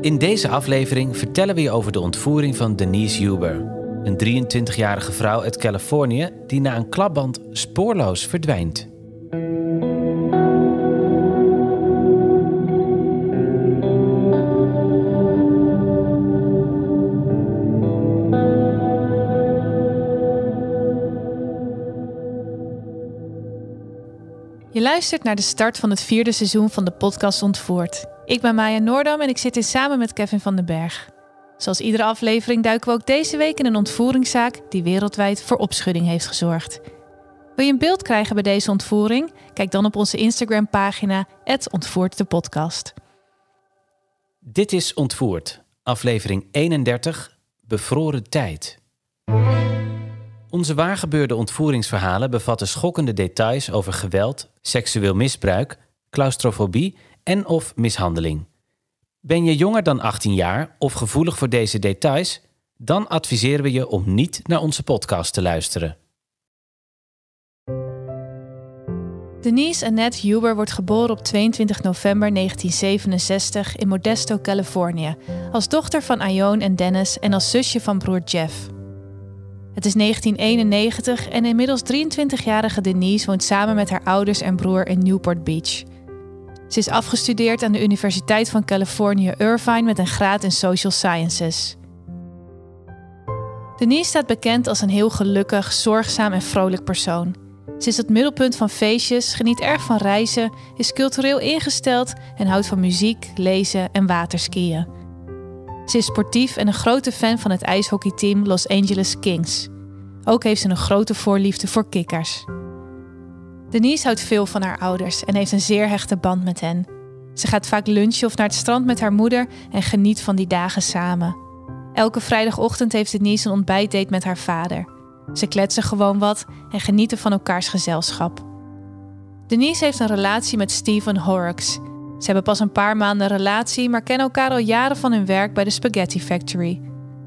In deze aflevering vertellen we je over de ontvoering van Denise Huber, een 23-jarige vrouw uit Californië die na een klapband spoorloos verdwijnt. Je luistert naar de start van het vierde seizoen van de podcast Ontvoerd. Ik ben Maya Noordam en ik zit hier samen met Kevin van den Berg. Zoals iedere aflevering duiken we ook deze week in een ontvoeringszaak die wereldwijd voor opschudding heeft gezorgd. Wil je een beeld krijgen bij deze ontvoering? Kijk dan op onze Instagram-pagina Ontvoerd de podcast. Dit is Ontvoerd, aflevering 31, Bevroren Tijd. Onze waargebeurde ontvoeringsverhalen bevatten schokkende details over geweld, seksueel misbruik, claustrofobie en of mishandeling. Ben je jonger dan 18 jaar of gevoelig voor deze details? Dan adviseren we je om niet naar onze podcast te luisteren. Denise Annette Huber wordt geboren op 22 november 1967 in Modesto, Californië, als dochter van Ione en Dennis en als zusje van broer Jeff. Het is 1991 en inmiddels 23-jarige Denise woont samen met haar ouders en broer in Newport Beach. Ze is afgestudeerd aan de Universiteit van Californië Irvine met een graad in Social Sciences. Denise staat bekend als een heel gelukkig, zorgzaam en vrolijk persoon. Ze is het middelpunt van feestjes, geniet erg van reizen, is cultureel ingesteld en houdt van muziek, lezen en waterskiën. Ze is sportief en een grote fan van het ijshockeyteam Los Angeles Kings. Ook heeft ze een grote voorliefde voor kikkers. Denise houdt veel van haar ouders en heeft een zeer hechte band met hen. Ze gaat vaak lunchen of naar het strand met haar moeder en geniet van die dagen samen. Elke vrijdagochtend heeft Denise een ontbijtdate met haar vader. Ze kletsen gewoon wat en genieten van elkaars gezelschap. Denise heeft een relatie met Steven Horrocks. Ze hebben pas een paar maanden relatie, maar kennen elkaar al jaren van hun werk bij de Spaghetti Factory.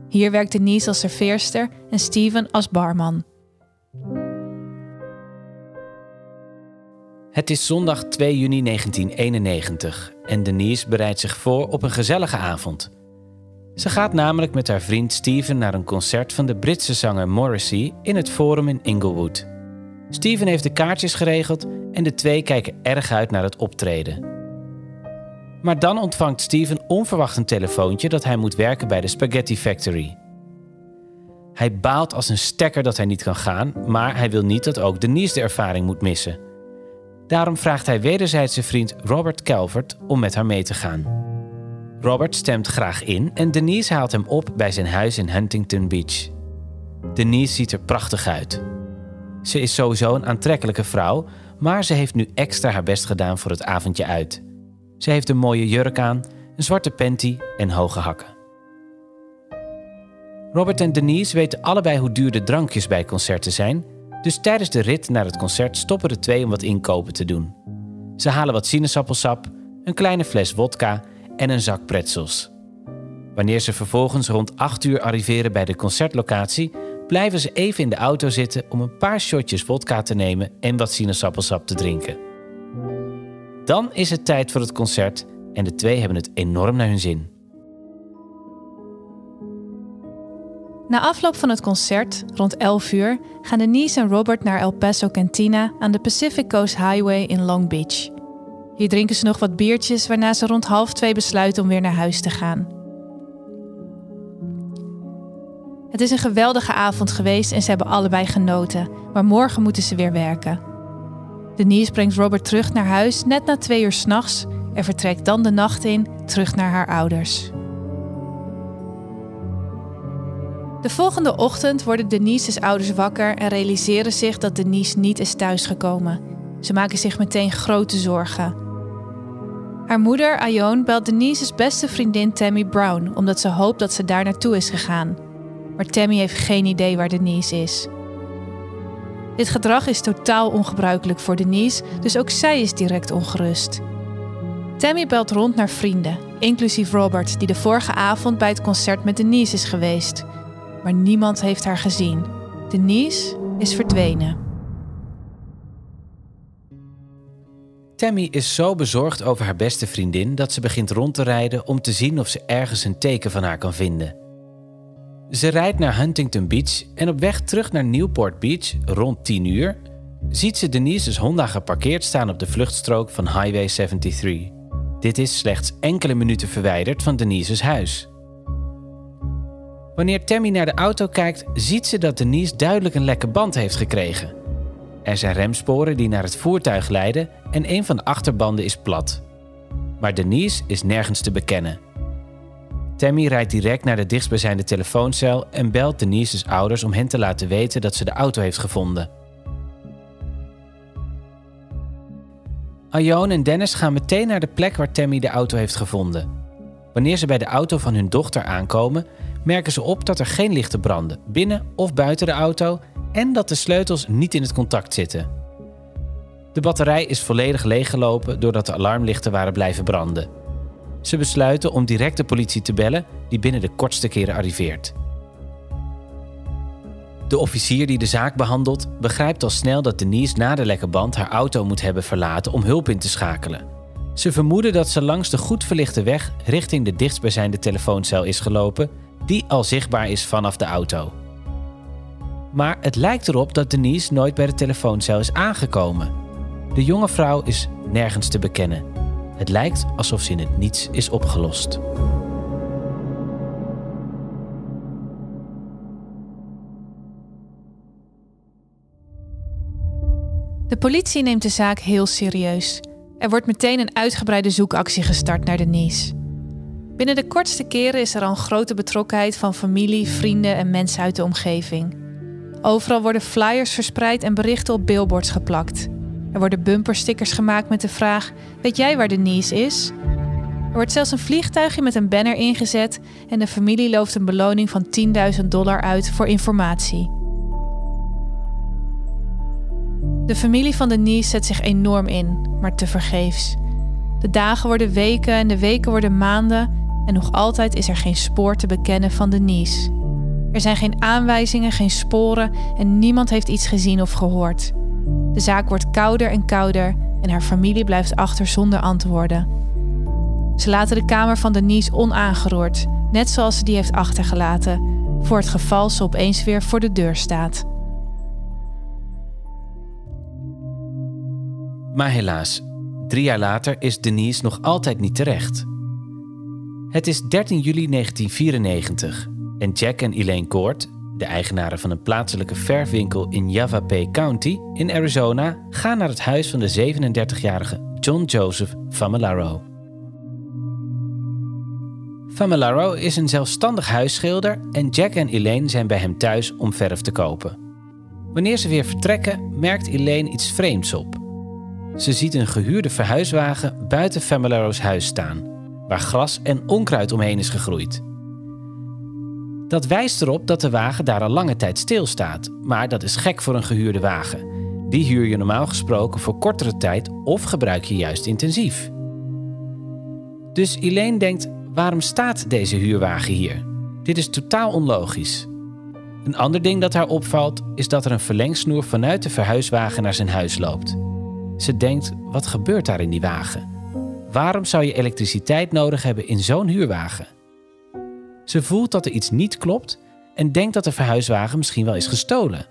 Hier werkt Denise als serveerster en Steven als barman. Het is zondag 2 juni 1991 en Denise bereidt zich voor op een gezellige avond. Ze gaat namelijk met haar vriend Steven naar een concert van de Britse zanger Morrissey in het Forum in Inglewood. Steven heeft de kaartjes geregeld en de twee kijken erg uit naar het optreden. Maar dan ontvangt Steven onverwacht een telefoontje dat hij moet werken bij de Spaghetti Factory. Hij baalt als een stekker dat hij niet kan gaan, maar hij wil niet dat ook Denise de ervaring moet missen. Daarom vraagt hij wederzijds zijn vriend Robert Calvert om met haar mee te gaan. Robert stemt graag in en Denise haalt hem op bij zijn huis in Huntington Beach. Denise ziet er prachtig uit. Ze is sowieso een aantrekkelijke vrouw, maar ze heeft nu extra haar best gedaan voor het avondje uit. Ze heeft een mooie jurk aan, een zwarte panty en hoge hakken. Robert en Denise weten allebei hoe duur de drankjes bij concerten zijn, dus tijdens de rit naar het concert stoppen de twee om wat inkopen te doen. Ze halen wat sinaasappelsap, een kleine fles wodka en een zak pretzels. Wanneer ze vervolgens rond 8 uur arriveren bij de concertlocatie, blijven ze even in de auto zitten om een paar shotjes wodka te nemen en wat sinaasappelsap te drinken. Dan is het tijd voor het concert en de twee hebben het enorm naar hun zin. Na afloop van het concert, rond 11 uur, gaan Denise en Robert naar El Paso Cantina aan de Pacific Coast Highway in Long Beach. Hier drinken ze nog wat biertjes, waarna ze rond half twee besluiten om weer naar huis te gaan. Het is een geweldige avond geweest en ze hebben allebei genoten, maar morgen moeten ze weer werken. Denise brengt Robert terug naar huis net na twee uur s'nachts en vertrekt dan de nacht in terug naar haar ouders. De volgende ochtend worden Denise's ouders wakker en realiseren zich dat Denise niet is thuisgekomen. Ze maken zich meteen grote zorgen. Haar moeder, Ione, belt Denise's beste vriendin Tammy Brown omdat ze hoopt dat ze daar naartoe is gegaan. Maar Tammy heeft geen idee waar Denise is. Dit gedrag is totaal ongebruikelijk voor Denise, dus ook zij is direct ongerust. Tammy belt rond naar vrienden, inclusief Robert, die de vorige avond bij het concert met Denise is geweest. Maar niemand heeft haar gezien. Denise is verdwenen. Tammy is zo bezorgd over haar beste vriendin dat ze begint rond te rijden om te zien of ze ergens een teken van haar kan vinden. Ze rijdt naar Huntington Beach en op weg terug naar Newport Beach rond 10 uur ziet ze Denise's Honda geparkeerd staan op de vluchtstrook van Highway 73. Dit is slechts enkele minuten verwijderd van Denise's huis. Wanneer Tammy naar de auto kijkt, ziet ze dat Denise duidelijk een lekke band heeft gekregen. Er zijn remsporen die naar het voertuig leiden en een van de achterbanden is plat. Maar Denise is nergens te bekennen. Tammy rijdt direct naar de dichtstbijzijnde telefooncel en belt Denise's ouders om hen te laten weten dat ze de auto heeft gevonden. Ione en Dennis gaan meteen naar de plek waar Tammy de auto heeft gevonden. Wanneer ze bij de auto van hun dochter aankomen, merken ze op dat er geen lichten branden, binnen of buiten de auto, en dat de sleutels niet in het contact zitten. De batterij is volledig leeggelopen doordat de alarmlichten waren blijven branden. Ze besluiten om direct de politie te bellen, die binnen de kortste keren arriveert. De officier die de zaak behandelt begrijpt al snel dat Denise na de lekke band haar auto moet hebben verlaten om hulp in te schakelen. Ze vermoeden dat ze langs de goed verlichte weg richting de dichtstbijzijnde telefooncel is gelopen, die al zichtbaar is vanaf de auto. Maar het lijkt erop dat Denise nooit bij de telefooncel is aangekomen. De jonge vrouw is nergens te bekennen. Het lijkt alsof ze in het niets is opgelost. De politie neemt de zaak heel serieus. Er wordt meteen een uitgebreide zoekactie gestart naar Denise. Binnen de kortste keren is er al een grote betrokkenheid van familie, vrienden en mensen uit de omgeving. Overal worden flyers verspreid en berichten op billboards geplakt. Er worden bumperstickers gemaakt met de vraag: Weet jij waar Denise is? Er wordt zelfs een vliegtuigje met een banner ingezet en de familie looft een beloning van 10.000 dollar uit voor informatie. De familie van Denise zet zich enorm in, maar tevergeefs. De dagen worden weken en de weken worden maanden en nog altijd is er geen spoor te bekennen van Denise. Er zijn geen aanwijzingen, geen sporen en niemand heeft iets gezien of gehoord. De zaak wordt kouder en kouder en haar familie blijft achter zonder antwoorden. Ze laten de kamer van Denise onaangeroerd, net zoals ze die heeft achtergelaten, voor het geval ze opeens weer voor de deur staat. Maar helaas, drie jaar later is Denise nog altijd niet terecht. Het is 13 juli 1994 en Jack en Elaine Court, de eigenaren van een plaatselijke verfwinkel in Yavapai County in Arizona, gaan naar het huis van de 37-jarige John Joseph Familaro. Familaro is een zelfstandig huisschilder en Jack en Elaine zijn bij hem thuis om verf te kopen. Wanneer ze weer vertrekken, merkt Elaine iets vreemds op. Ze ziet een gehuurde verhuiswagen buiten Familaro's huis staan, waar gras en onkruid omheen is gegroeid. Dat wijst erop dat de wagen daar al lange tijd stilstaat, maar dat is gek voor een gehuurde wagen. Die huur je normaal gesproken voor kortere tijd of gebruik je juist intensief. Dus Elaine denkt: waarom staat deze huurwagen hier? Dit is totaal onlogisch. Een ander ding dat haar opvalt is dat er een verlengsnoer vanuit de verhuiswagen naar zijn huis loopt. Ze denkt: wat gebeurt daar in die wagen? Waarom zou je elektriciteit nodig hebben in zo'n huurwagen? Ze voelt dat er iets niet klopt en denkt dat de verhuiswagen misschien wel is gestolen.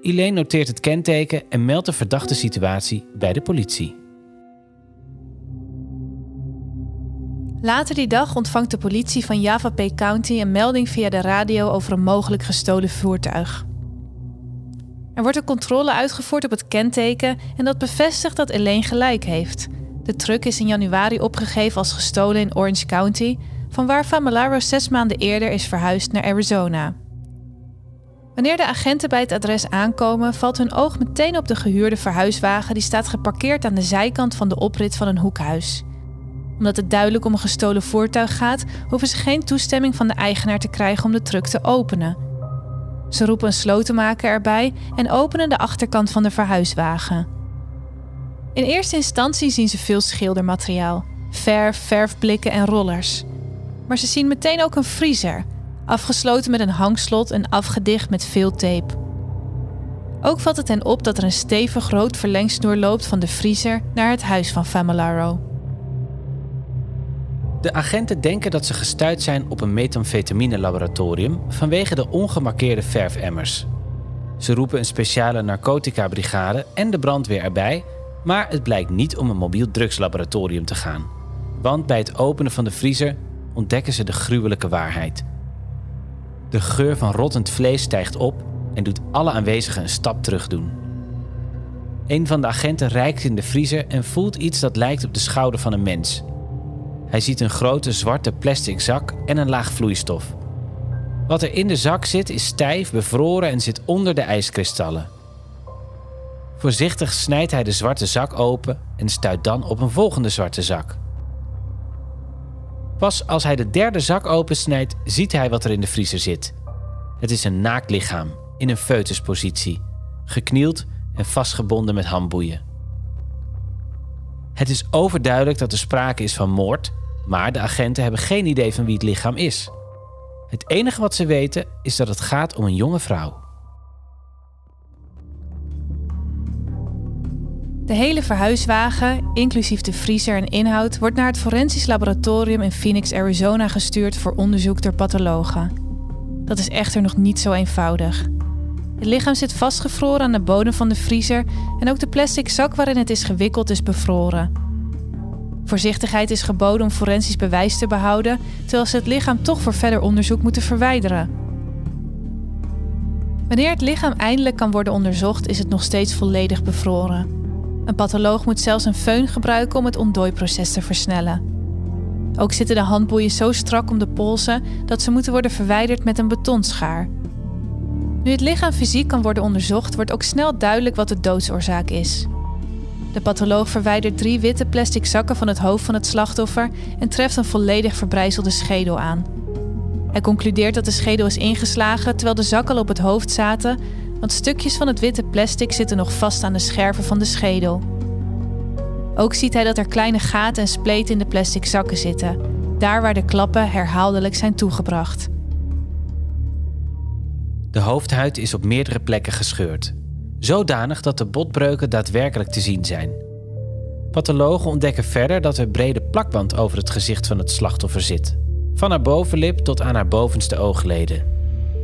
Elaine noteert het kenteken en meldt de verdachte situatie bij de politie. Later die dag ontvangt de politie van Yavapai County een melding via de radio over een mogelijk gestolen voertuig. Er wordt een controle uitgevoerd op het kenteken en dat bevestigt dat Elaine gelijk heeft. De truck is in januari opgegeven als gestolen in Orange County, vanwaar Familaro zes maanden eerder is verhuisd naar Arizona. Wanneer de agenten bij het adres aankomen, valt hun oog meteen op de gehuurde verhuiswagen die staat geparkeerd aan de zijkant van de oprit van een hoekhuis. Omdat het duidelijk om een gestolen voertuig gaat, hoeven ze geen toestemming van de eigenaar te krijgen om de truck te openen. Ze roepen een slotenmaker erbij en openen de achterkant van de verhuiswagen. In eerste instantie zien ze veel schildermateriaal, verf, verfblikken en rollers. Maar ze zien meteen ook een vriezer, afgesloten met een hangslot en afgedicht met veel tape. Ook valt het hen op dat er een stevig rood verlengsnoer loopt van de vriezer naar het huis van Familaro. De agenten denken dat ze gestuurd zijn op een methamfetamine-laboratorium vanwege de ongemarkeerde verfemmers. Ze roepen een speciale narcotica-brigade en de brandweer erbij, maar het blijkt niet om een mobiel drugslaboratorium te gaan. Want bij het openen van de vriezer ontdekken ze de gruwelijke waarheid. De geur van rottend vlees stijgt op en doet alle aanwezigen een stap terug doen. Een van de agenten reikt in de vriezer en voelt iets dat lijkt op de schouder van een mens. Hij ziet een grote zwarte plastic zak en een laag vloeistof. Wat er in de zak zit is stijf, bevroren en zit onder de ijskristallen. Voorzichtig snijdt hij de zwarte zak open en stuit dan op een volgende zwarte zak. Pas als hij de derde zak opensnijdt, ziet hij wat er in de vriezer zit. Het is een naakt lichaam in een foetuspositie, geknield en vastgebonden met handboeien. Het is overduidelijk dat er sprake is van moord, maar de agenten hebben geen idee van wie het lichaam is. Het enige wat ze weten is dat het gaat om een jonge vrouw. De hele verhuiswagen, inclusief de vriezer en inhoud, wordt naar het forensisch laboratorium in Phoenix, Arizona gestuurd voor onderzoek door pathologen. Dat is echter nog niet zo eenvoudig. Het lichaam zit vastgevroren aan de bodem van de vriezer en ook de plastic zak waarin het is gewikkeld is bevroren. Voorzichtigheid is geboden om forensisch bewijs te behouden, terwijl ze het lichaam toch voor verder onderzoek moeten verwijderen. Wanneer het lichaam eindelijk kan worden onderzocht, is het nog steeds volledig bevroren. Een patholoog moet zelfs een föhn gebruiken om het ontdooiproces te versnellen. Ook zitten de handboeien zo strak om de polsen dat ze moeten worden verwijderd met een betonschaar. Nu het lichaam fysiek kan worden onderzocht, wordt ook snel duidelijk wat de doodsoorzaak is. De patholoog verwijdert drie witte plastic zakken van het hoofd van het slachtoffer en treft een volledig verbrijzelde schedel aan. Hij concludeert dat de schedel is ingeslagen terwijl de zakken al op het hoofd zaten, want stukjes van het witte plastic zitten nog vast aan de scherven van de schedel. Ook ziet hij dat er kleine gaten en spleten in de plastic zakken zitten, daar waar de klappen herhaaldelijk zijn toegebracht. De hoofdhuid is op meerdere plekken gescheurd, zodanig dat de botbreuken daadwerkelijk te zien zijn. Pathologen ontdekken verder dat er brede plakband over het gezicht van het slachtoffer zit, van haar bovenlip tot aan haar bovenste oogleden.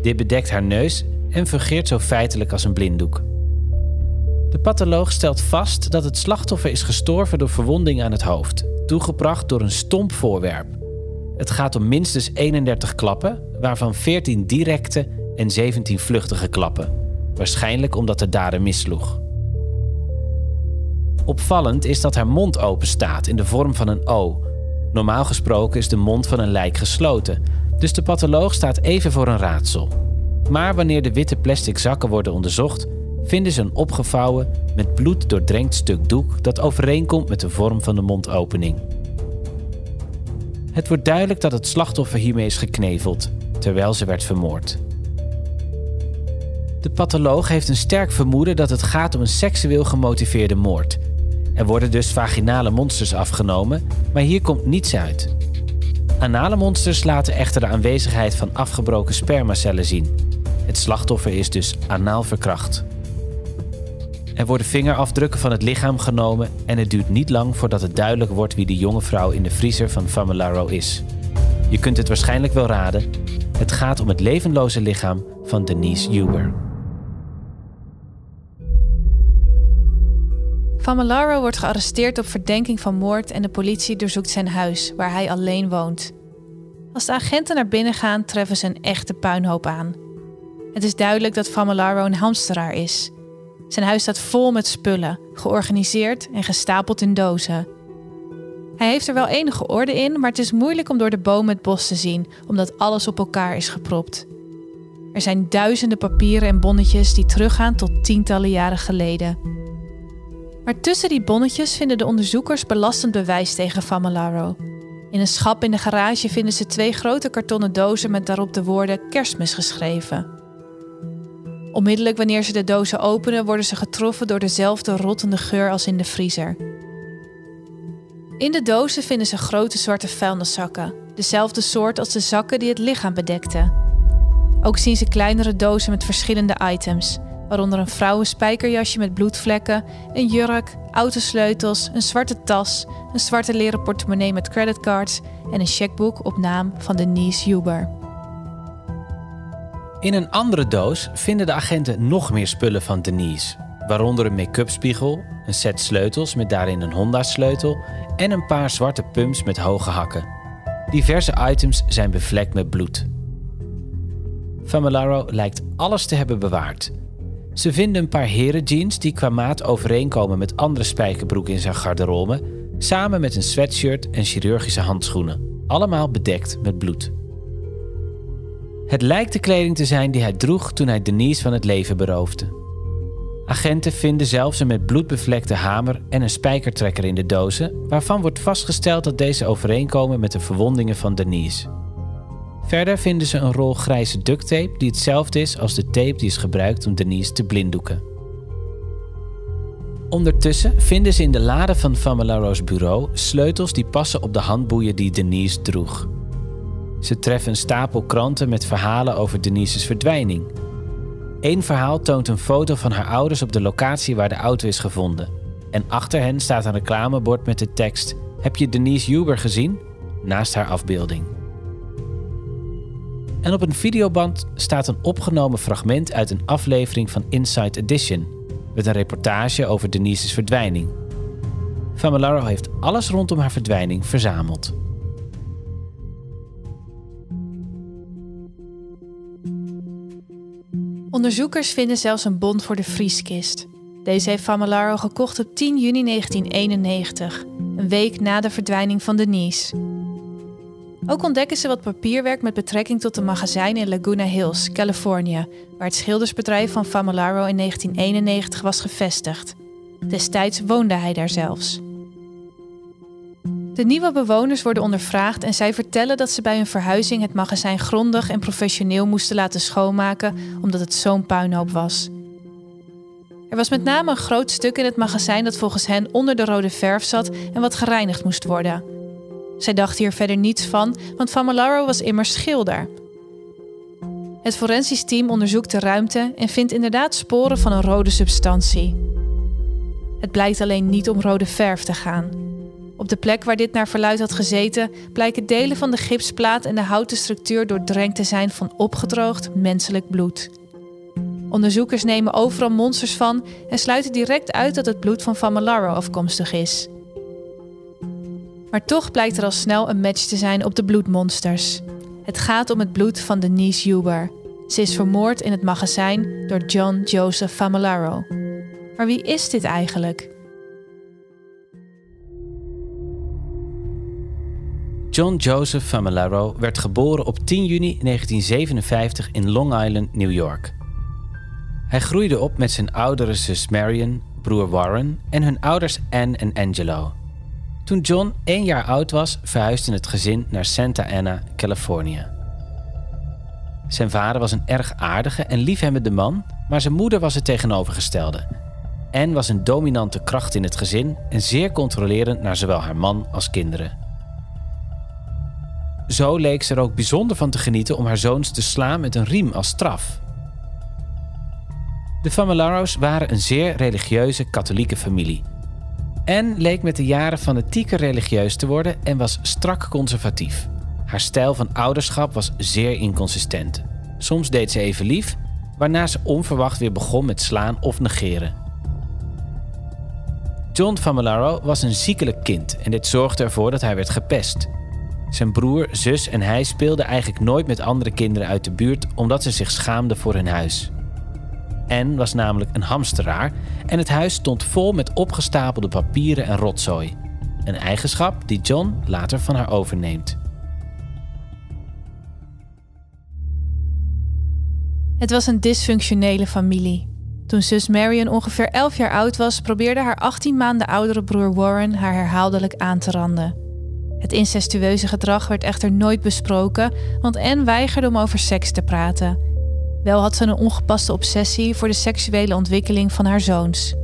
Dit bedekt haar neus en fungeert zo feitelijk als een blinddoek. De patholoog stelt vast dat het slachtoffer is gestorven door verwonding aan het hoofd, toegebracht door een stomp voorwerp. Het gaat om minstens 31 klappen, waarvan 14 directe en 17 vluchtige klappen, waarschijnlijk omdat de dader missloeg. Opvallend is dat haar mond open staat in de vorm van een O. Normaal gesproken is de mond van een lijk gesloten, dus de patholoog staat even voor een raadsel. Maar wanneer de witte plastic zakken worden onderzocht, vinden ze een opgevouwen, met bloed doordrenkt stuk doek dat overeenkomt met de vorm van de mondopening. Het wordt duidelijk dat het slachtoffer hiermee is gekneveld, terwijl ze werd vermoord. De patholoog heeft een sterk vermoeden dat het gaat om een seksueel gemotiveerde moord. Er worden dus vaginale monsters afgenomen, maar hier komt niets uit. Anale monsters laten echter de aanwezigheid van afgebroken spermacellen zien. Het slachtoffer is dus anaal verkracht. Er worden vingerafdrukken van het lichaam genomen en het duurt niet lang voordat het duidelijk wordt wie de jonge vrouw in de vriezer van Familaro is. Je kunt het waarschijnlijk wel raden. Het gaat om het levenloze lichaam van Denise Huber. Familaro wordt gearresteerd op verdenking van moord en de politie doorzoekt zijn huis, waar hij alleen woont. Als de agenten naar binnen gaan, treffen ze een echte puinhoop aan. Het is duidelijk dat Familaro een hamsteraar is. Zijn huis staat vol met spullen, georganiseerd en gestapeld in dozen. Hij heeft er wel enige orde in, maar het is moeilijk om door de bomen het bos te zien, omdat alles op elkaar is gepropt. Er zijn duizenden papieren en bonnetjes die teruggaan tot tientallen jaren geleden. Maar tussen die bonnetjes vinden de onderzoekers belastend bewijs tegen Famolaro. In een schap in de garage vinden ze twee grote kartonnen dozen met daarop de woorden kerstmis geschreven. Onmiddellijk wanneer ze de dozen openen, worden ze getroffen door dezelfde rottende geur als in de vriezer. In de dozen vinden ze grote zwarte vuilniszakken, dezelfde soort als de zakken die het lichaam bedekten. Ook zien ze kleinere dozen met verschillende items, waaronder een vrouwenspijkerjasje met bloedvlekken, een jurk, autosleutels, een zwarte tas, een zwarte leren portemonnee met creditcards en een checkboek op naam van Denise Huber. In een andere doos vinden de agenten nog meer spullen van Denise, waaronder een make-up spiegel, een set sleutels met daarin een Honda-sleutel en een paar zwarte pumps met hoge hakken. Diverse items zijn bevlekt met bloed. Famolaro lijkt alles te hebben bewaard. Ze vinden een paar herenjeans die qua maat overeenkomen met andere spijkerbroeken in zijn garderobe, samen met een sweatshirt en chirurgische handschoenen, allemaal bedekt met bloed. Het lijkt de kleding te zijn die hij droeg toen hij Denise van het leven beroofde. Agenten vinden zelfs een met bloed bevlekte hamer en een spijkertrekker in de dozen, waarvan wordt vastgesteld dat deze overeenkomen met de verwondingen van Denise. Verder vinden ze een rol grijze ducttape die hetzelfde is als de tape die is gebruikt om Denise te blinddoeken. Ondertussen vinden ze in de lade van Famelaro's bureau sleutels die passen op de handboeien die Denise droeg. Ze treffen een stapel kranten met verhalen over Denise's verdwijning. Eén verhaal toont een foto van haar ouders op de locatie waar de auto is gevonden. En achter hen staat een reclamebord met de tekst: Heb je Denise Huber gezien? naast haar afbeelding. En op een videoband staat een opgenomen fragment uit een aflevering van Inside Edition, met een reportage over Denise's verdwijning. Familaro heeft alles rondom haar verdwijning verzameld. Onderzoekers vinden zelfs een bond voor de vrieskist. Deze heeft Famolaro gekocht op 10 juni 1991, een week na de verdwijning van Denise. Ook ontdekken ze wat papierwerk met betrekking tot een magazijn in Laguna Hills, Californië, waar het schildersbedrijf van Famolaro in 1991 was gevestigd. Destijds woonde hij daar zelfs. De nieuwe bewoners worden ondervraagd en zij vertellen dat ze bij hun verhuizing het magazijn grondig en professioneel moesten laten schoonmaken omdat het zo'n puinhoop was. Er was met name een groot stuk in het magazijn dat volgens hen onder de rode verf zat en wat gereinigd moest worden. Zij dachten hier verder niets van, want Famolaro was immers schilder. Het forensisch team onderzoekt de ruimte en vindt inderdaad sporen van een rode substantie. Het blijkt alleen niet om rode verf te gaan. Op de plek waar dit naar verluid had gezeten, blijken delen van de gipsplaat en de houten structuur doordrenkt te zijn van opgedroogd menselijk bloed. Onderzoekers nemen overal monsters van en sluiten direct uit dat het bloed van Famolaro afkomstig is. Maar toch blijkt er al snel een match te zijn op de bloedmonsters. Het gaat om het bloed van Denise Huber. Ze is vermoord in het magazijn door John Joseph Famolaro. Maar wie is dit eigenlijk? John Joseph Famolaro werd geboren op 10 juni 1957 in Long Island, New York. Hij groeide op met zijn oudere zus Marion, broer Warren en hun ouders Anne en Angelo. Toen John één jaar oud was, verhuisde het gezin naar Santa Ana, Californië. Zijn vader was een erg aardige en liefhebbende man, maar zijn moeder was het tegenovergestelde. Anne was een dominante kracht in het gezin en zeer controlerend naar zowel haar man als kinderen. Zo leek ze er ook bijzonder van te genieten om haar zoons te slaan met een riem als straf. De Famelaro's waren een zeer religieuze katholieke familie. En leek met de jaren fanatieker religieus te worden en was strak conservatief. Haar stijl van ouderschap was zeer inconsistent. Soms deed ze even lief, waarna ze onverwacht weer begon met slaan of negeren. John Famolaro was een ziekelijk kind en dit zorgde ervoor dat hij werd gepest. Zijn broer, zus en hij speelden eigenlijk nooit met andere kinderen uit de buurt omdat ze zich schaamden voor hun huis. En was namelijk een hamsteraar en het huis stond vol met opgestapelde papieren en rotzooi. Een eigenschap die John later van haar overneemt. Het was een dysfunctionele familie. Toen zus Marion ongeveer 11 jaar oud was, probeerde haar 18 maanden oudere broer Warren haar herhaaldelijk aan te randen. Het incestueuze gedrag werd echter nooit besproken, want Anne weigerde om over seks te praten. Wel had ze een ongepaste obsessie voor de seksuele ontwikkeling van haar zoons.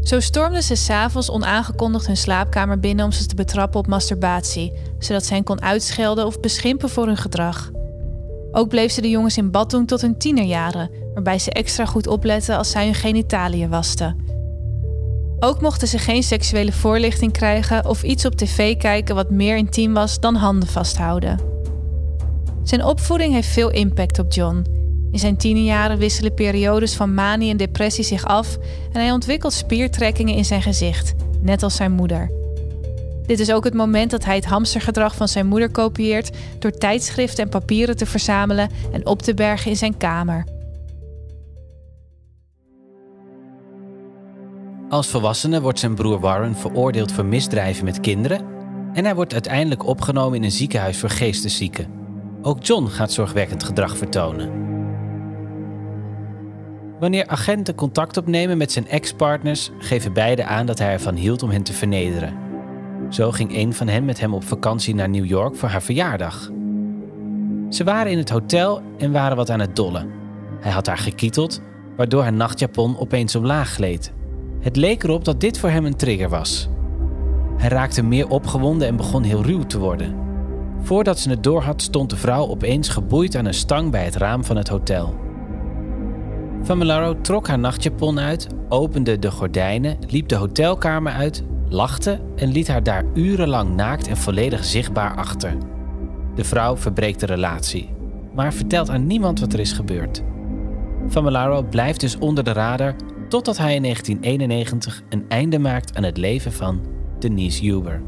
Zo stormde ze s'avonds onaangekondigd hun slaapkamer binnen om ze te betrappen op masturbatie, zodat ze hen kon uitschelden of beschimpen voor hun gedrag. Ook bleef ze de jongens in bad doen tot hun tienerjaren, waarbij ze extra goed opletten als zij hun genitaliën wasten. Ook mochten ze geen seksuele voorlichting krijgen of iets op tv kijken wat meer intiem was dan handen vasthouden. Zijn opvoeding heeft veel impact op John. In zijn tienerjaren wisselen periodes van manie en depressie zich af en hij ontwikkelt spiertrekkingen in zijn gezicht, net als zijn moeder. Dit is ook het moment dat hij het hamstergedrag van zijn moeder kopieert door tijdschriften en papieren te verzamelen en op te bergen in zijn kamer. Als volwassene wordt zijn broer Warren veroordeeld voor misdrijven met kinderen en hij wordt uiteindelijk opgenomen in een ziekenhuis voor geesteszieken. Ook John gaat zorgwekkend gedrag vertonen. Wanneer agenten contact opnemen met zijn ex-partners, geven beide aan dat hij ervan hield om hen te vernederen. Zo ging een van hen met hem op vakantie naar New York voor haar verjaardag. Ze waren in het hotel en waren wat aan het dollen. Hij had haar gekieteld, waardoor haar nachtjapon opeens omlaag gleed. Het leek erop dat dit voor hem een trigger was. Hij raakte meer opgewonden en begon heel ruw te worden. Voordat ze het doorhad, stond de vrouw opeens geboeid aan een stang bij het raam van het hotel. Familaro trok haar nachtjapon uit, opende de gordijnen, liep de hotelkamer uit, lachte en liet haar daar urenlang naakt en volledig zichtbaar achter. De vrouw verbreekt de relatie, maar vertelt aan niemand wat er is gebeurd. Familaro blijft dus onder de radar totdat hij in 1991 een einde maakt aan het leven van Denise Huber.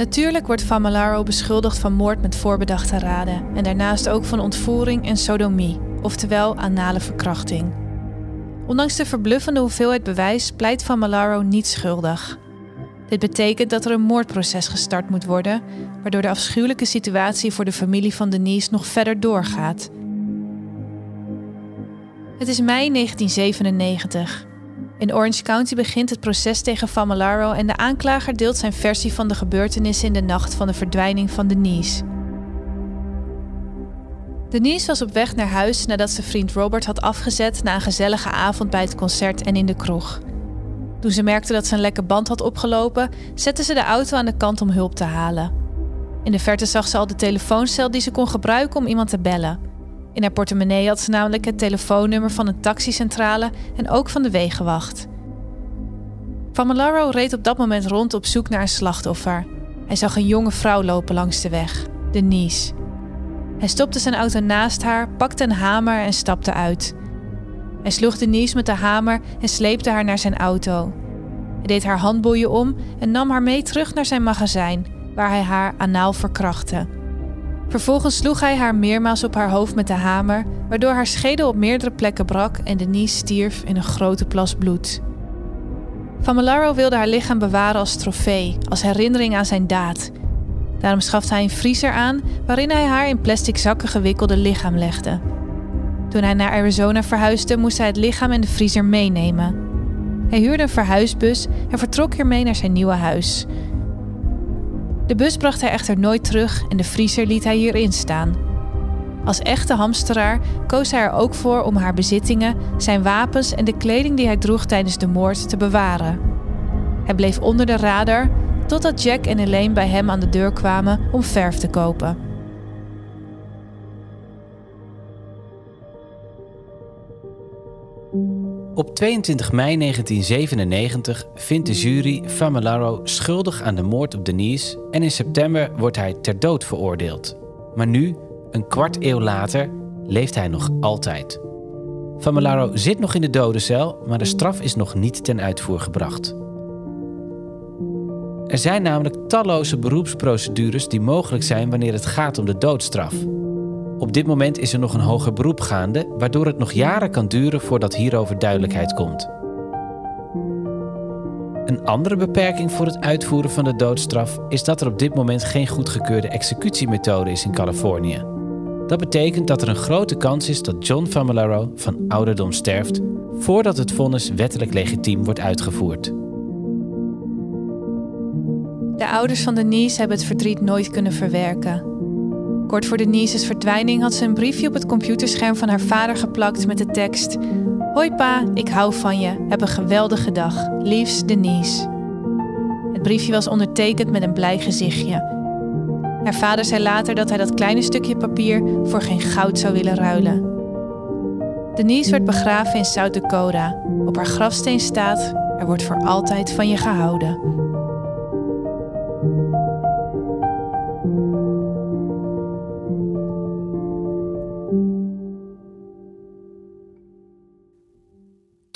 Natuurlijk wordt Familaro beschuldigd van moord met voorbedachte raden en daarnaast ook van ontvoering en sodomie, oftewel anale verkrachting. Ondanks de verbluffende hoeveelheid bewijs pleit Familaro niet schuldig. Dit betekent dat er een moordproces gestart moet worden, waardoor de afschuwelijke situatie voor de familie van Denise nog verder doorgaat. Het is mei 1997. In Orange County begint het proces tegen Familaro en de aanklager deelt zijn versie van de gebeurtenissen in de nacht van de verdwijning van Denise. Denise was op weg naar huis nadat ze vriend Robert had afgezet na een gezellige avond bij het concert en in de kroeg. Toen ze merkte dat ze een lekke band had opgelopen, zette ze de auto aan de kant om hulp te halen. In de verte zag ze al de telefooncel die ze kon gebruiken om iemand te bellen. In haar portemonnee had ze namelijk het telefoonnummer van een taxicentrale en ook van de wegenwacht. Familaro reed op dat moment rond op zoek naar een slachtoffer. Hij zag een jonge vrouw lopen langs de weg, Denise. Hij stopte zijn auto naast haar, pakte een hamer en stapte uit. Hij sloeg Denise met de hamer en sleepte haar naar zijn auto. Hij deed haar handboeien om en nam haar mee terug naar zijn magazijn, waar hij haar anaal verkrachtte. Vervolgens sloeg hij haar meermaals op haar hoofd met de hamer, waardoor haar schedel op meerdere plekken brak en Denise stierf in een grote plas bloed. Familaro wilde haar lichaam bewaren als trofee, als herinnering aan zijn daad. Daarom schafte hij een vriezer aan waarin hij haar in plastic zakken gewikkelde lichaam legde. Toen hij naar Arizona verhuisde, moest hij het lichaam en de vriezer meenemen. Hij huurde een verhuisbus en vertrok hiermee naar zijn nieuwe huis. De bus bracht hij echter nooit terug en de vriezer liet hij hierin staan. Als echte hamsteraar koos hij er ook voor om haar bezittingen, zijn wapens en de kleding die hij droeg tijdens de moord te bewaren. Hij bleef onder de radar totdat Jack en Elaine bij hem aan de deur kwamen om verf te kopen. Op 22 mei 1997 vindt de jury Familaro schuldig aan de moord op Denise en in september wordt hij ter dood veroordeeld. Maar nu, een kwart eeuw later, leeft hij nog altijd. Familaro zit nog in de dodencel, maar de straf is nog niet ten uitvoer gebracht. Er zijn namelijk talloze beroepsprocedures die mogelijk zijn wanneer het gaat om de doodstraf. Op dit moment is er nog een hoger beroep gaande, waardoor het nog jaren kan duren voordat hierover duidelijkheid komt. Een andere beperking voor het uitvoeren van de doodstraf is dat er op dit moment geen goedgekeurde executiemethode is in Californië. Dat betekent dat er een grote kans is dat John Famularo van ouderdom sterft voordat het vonnis wettelijk legitiem wordt uitgevoerd. De ouders van Denise hebben het verdriet nooit kunnen verwerken. Kort voor Denise's verdwijning had ze een briefje op het computerscherm van haar vader geplakt met de tekst: Hoi pa, ik hou van je. Heb een geweldige dag. Liefs Denise. Het briefje was ondertekend met een blij gezichtje. Haar vader zei later dat hij dat kleine stukje papier voor geen goud zou willen ruilen. Denise werd begraven in South Dakota. Op haar grafsteen staat: Er wordt voor altijd van je gehouden.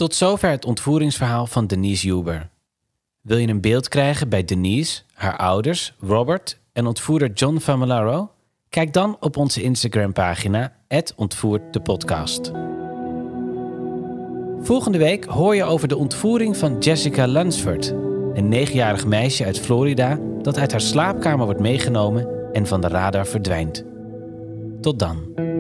Tot zover het ontvoeringsverhaal van Denise Huber. Wil je een beeld krijgen bij Denise, haar ouders, Robert en ontvoerder John Familaro? Kijk dan op onze Instagram-pagina, ontvoert de podcast. Volgende week hoor je over de ontvoering van Jessica Lunsford, een negenjarig meisje uit Florida dat uit haar slaapkamer wordt meegenomen en van de radar verdwijnt. Tot dan.